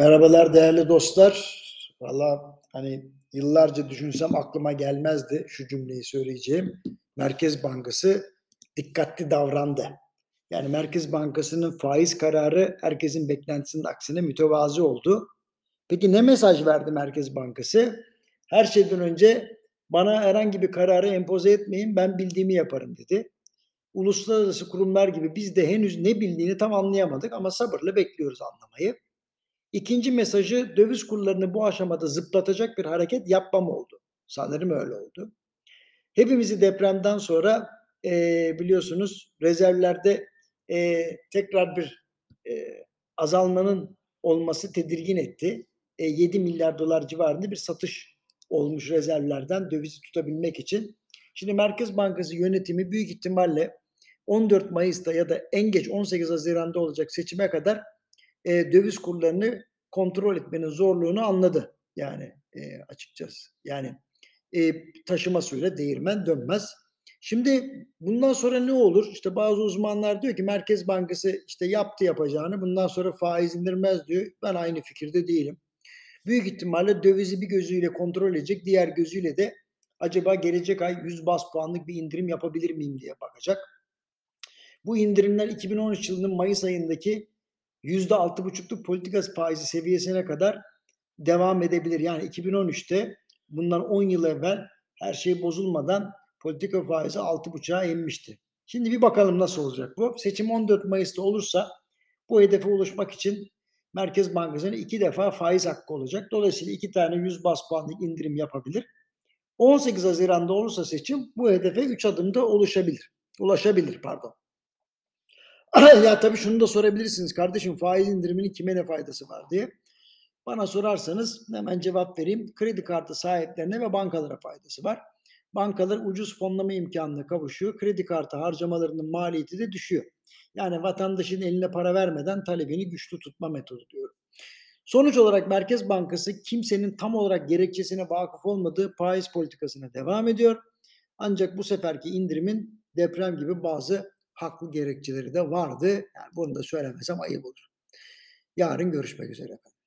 Merhabalar değerli dostlar. Valla hani yıllarca düşünsem aklıma gelmezdi şu cümleyi söyleyeceğim. Merkez Bankası dikkatli davrandı. Yani Merkez Bankası'nın faiz kararı herkesin beklentisinin aksine mütevazi oldu. Peki ne mesaj verdi Merkez Bankası? Her şeyden önce bana herhangi bir kararı empoze etmeyin ben bildiğimi yaparım dedi. Uluslararası kurumlar gibi biz de henüz ne bildiğini tam anlayamadık ama sabırla bekliyoruz anlamayı. İkinci mesajı döviz kurlarını bu aşamada zıplatacak bir hareket yapmam oldu. Sanırım öyle oldu. Hepimizi depremden sonra e, biliyorsunuz rezervlerde e, tekrar bir e, azalmanın olması tedirgin etti. E, 7 milyar dolar civarında bir satış olmuş rezervlerden dövizi tutabilmek için. Şimdi Merkez Bankası yönetimi büyük ihtimalle 14 Mayıs'ta ya da en geç 18 Haziran'da olacak seçime kadar e, döviz kurlarını kontrol etmenin zorluğunu anladı. Yani e, açıkçası. Yani e, taşıma suyla değirmen dönmez. Şimdi bundan sonra ne olur? İşte bazı uzmanlar diyor ki Merkez Bankası işte yaptı yapacağını bundan sonra faiz indirmez diyor. Ben aynı fikirde değilim. Büyük ihtimalle dövizi bir gözüyle kontrol edecek, diğer gözüyle de acaba gelecek ay 100 bas puanlık bir indirim yapabilir miyim diye bakacak. Bu indirimler 2013 yılının Mayıs ayındaki %6,5'luk politika faizi seviyesine kadar devam edebilir. Yani 2013'te bundan 10 yıl evvel her şey bozulmadan politika faizi 6,5'a inmişti. Şimdi bir bakalım nasıl olacak bu. Seçim 14 Mayıs'ta olursa bu hedefe ulaşmak için Merkez Bankası'nın iki defa faiz hakkı olacak. Dolayısıyla iki tane 100 bas puanlık indirim yapabilir. 18 Haziran'da olursa seçim bu hedefe 3 adımda ulaşabilir. Ulaşabilir pardon. ya tabii şunu da sorabilirsiniz kardeşim faiz indiriminin kime ne faydası var diye. Bana sorarsanız hemen cevap vereyim. Kredi kartı sahiplerine ve bankalara faydası var. Bankalar ucuz fonlama imkanına kavuşuyor. Kredi kartı harcamalarının maliyeti de düşüyor. Yani vatandaşın eline para vermeden talebini güçlü tutma metodu diyorum. Sonuç olarak Merkez Bankası kimsenin tam olarak gerekçesine vakıf olmadığı faiz politikasına devam ediyor. Ancak bu seferki indirimin deprem gibi bazı haklı gerekçeleri de vardı. Yani bunu da söylemesem ayıp olur. Yarın görüşmek üzere efendim.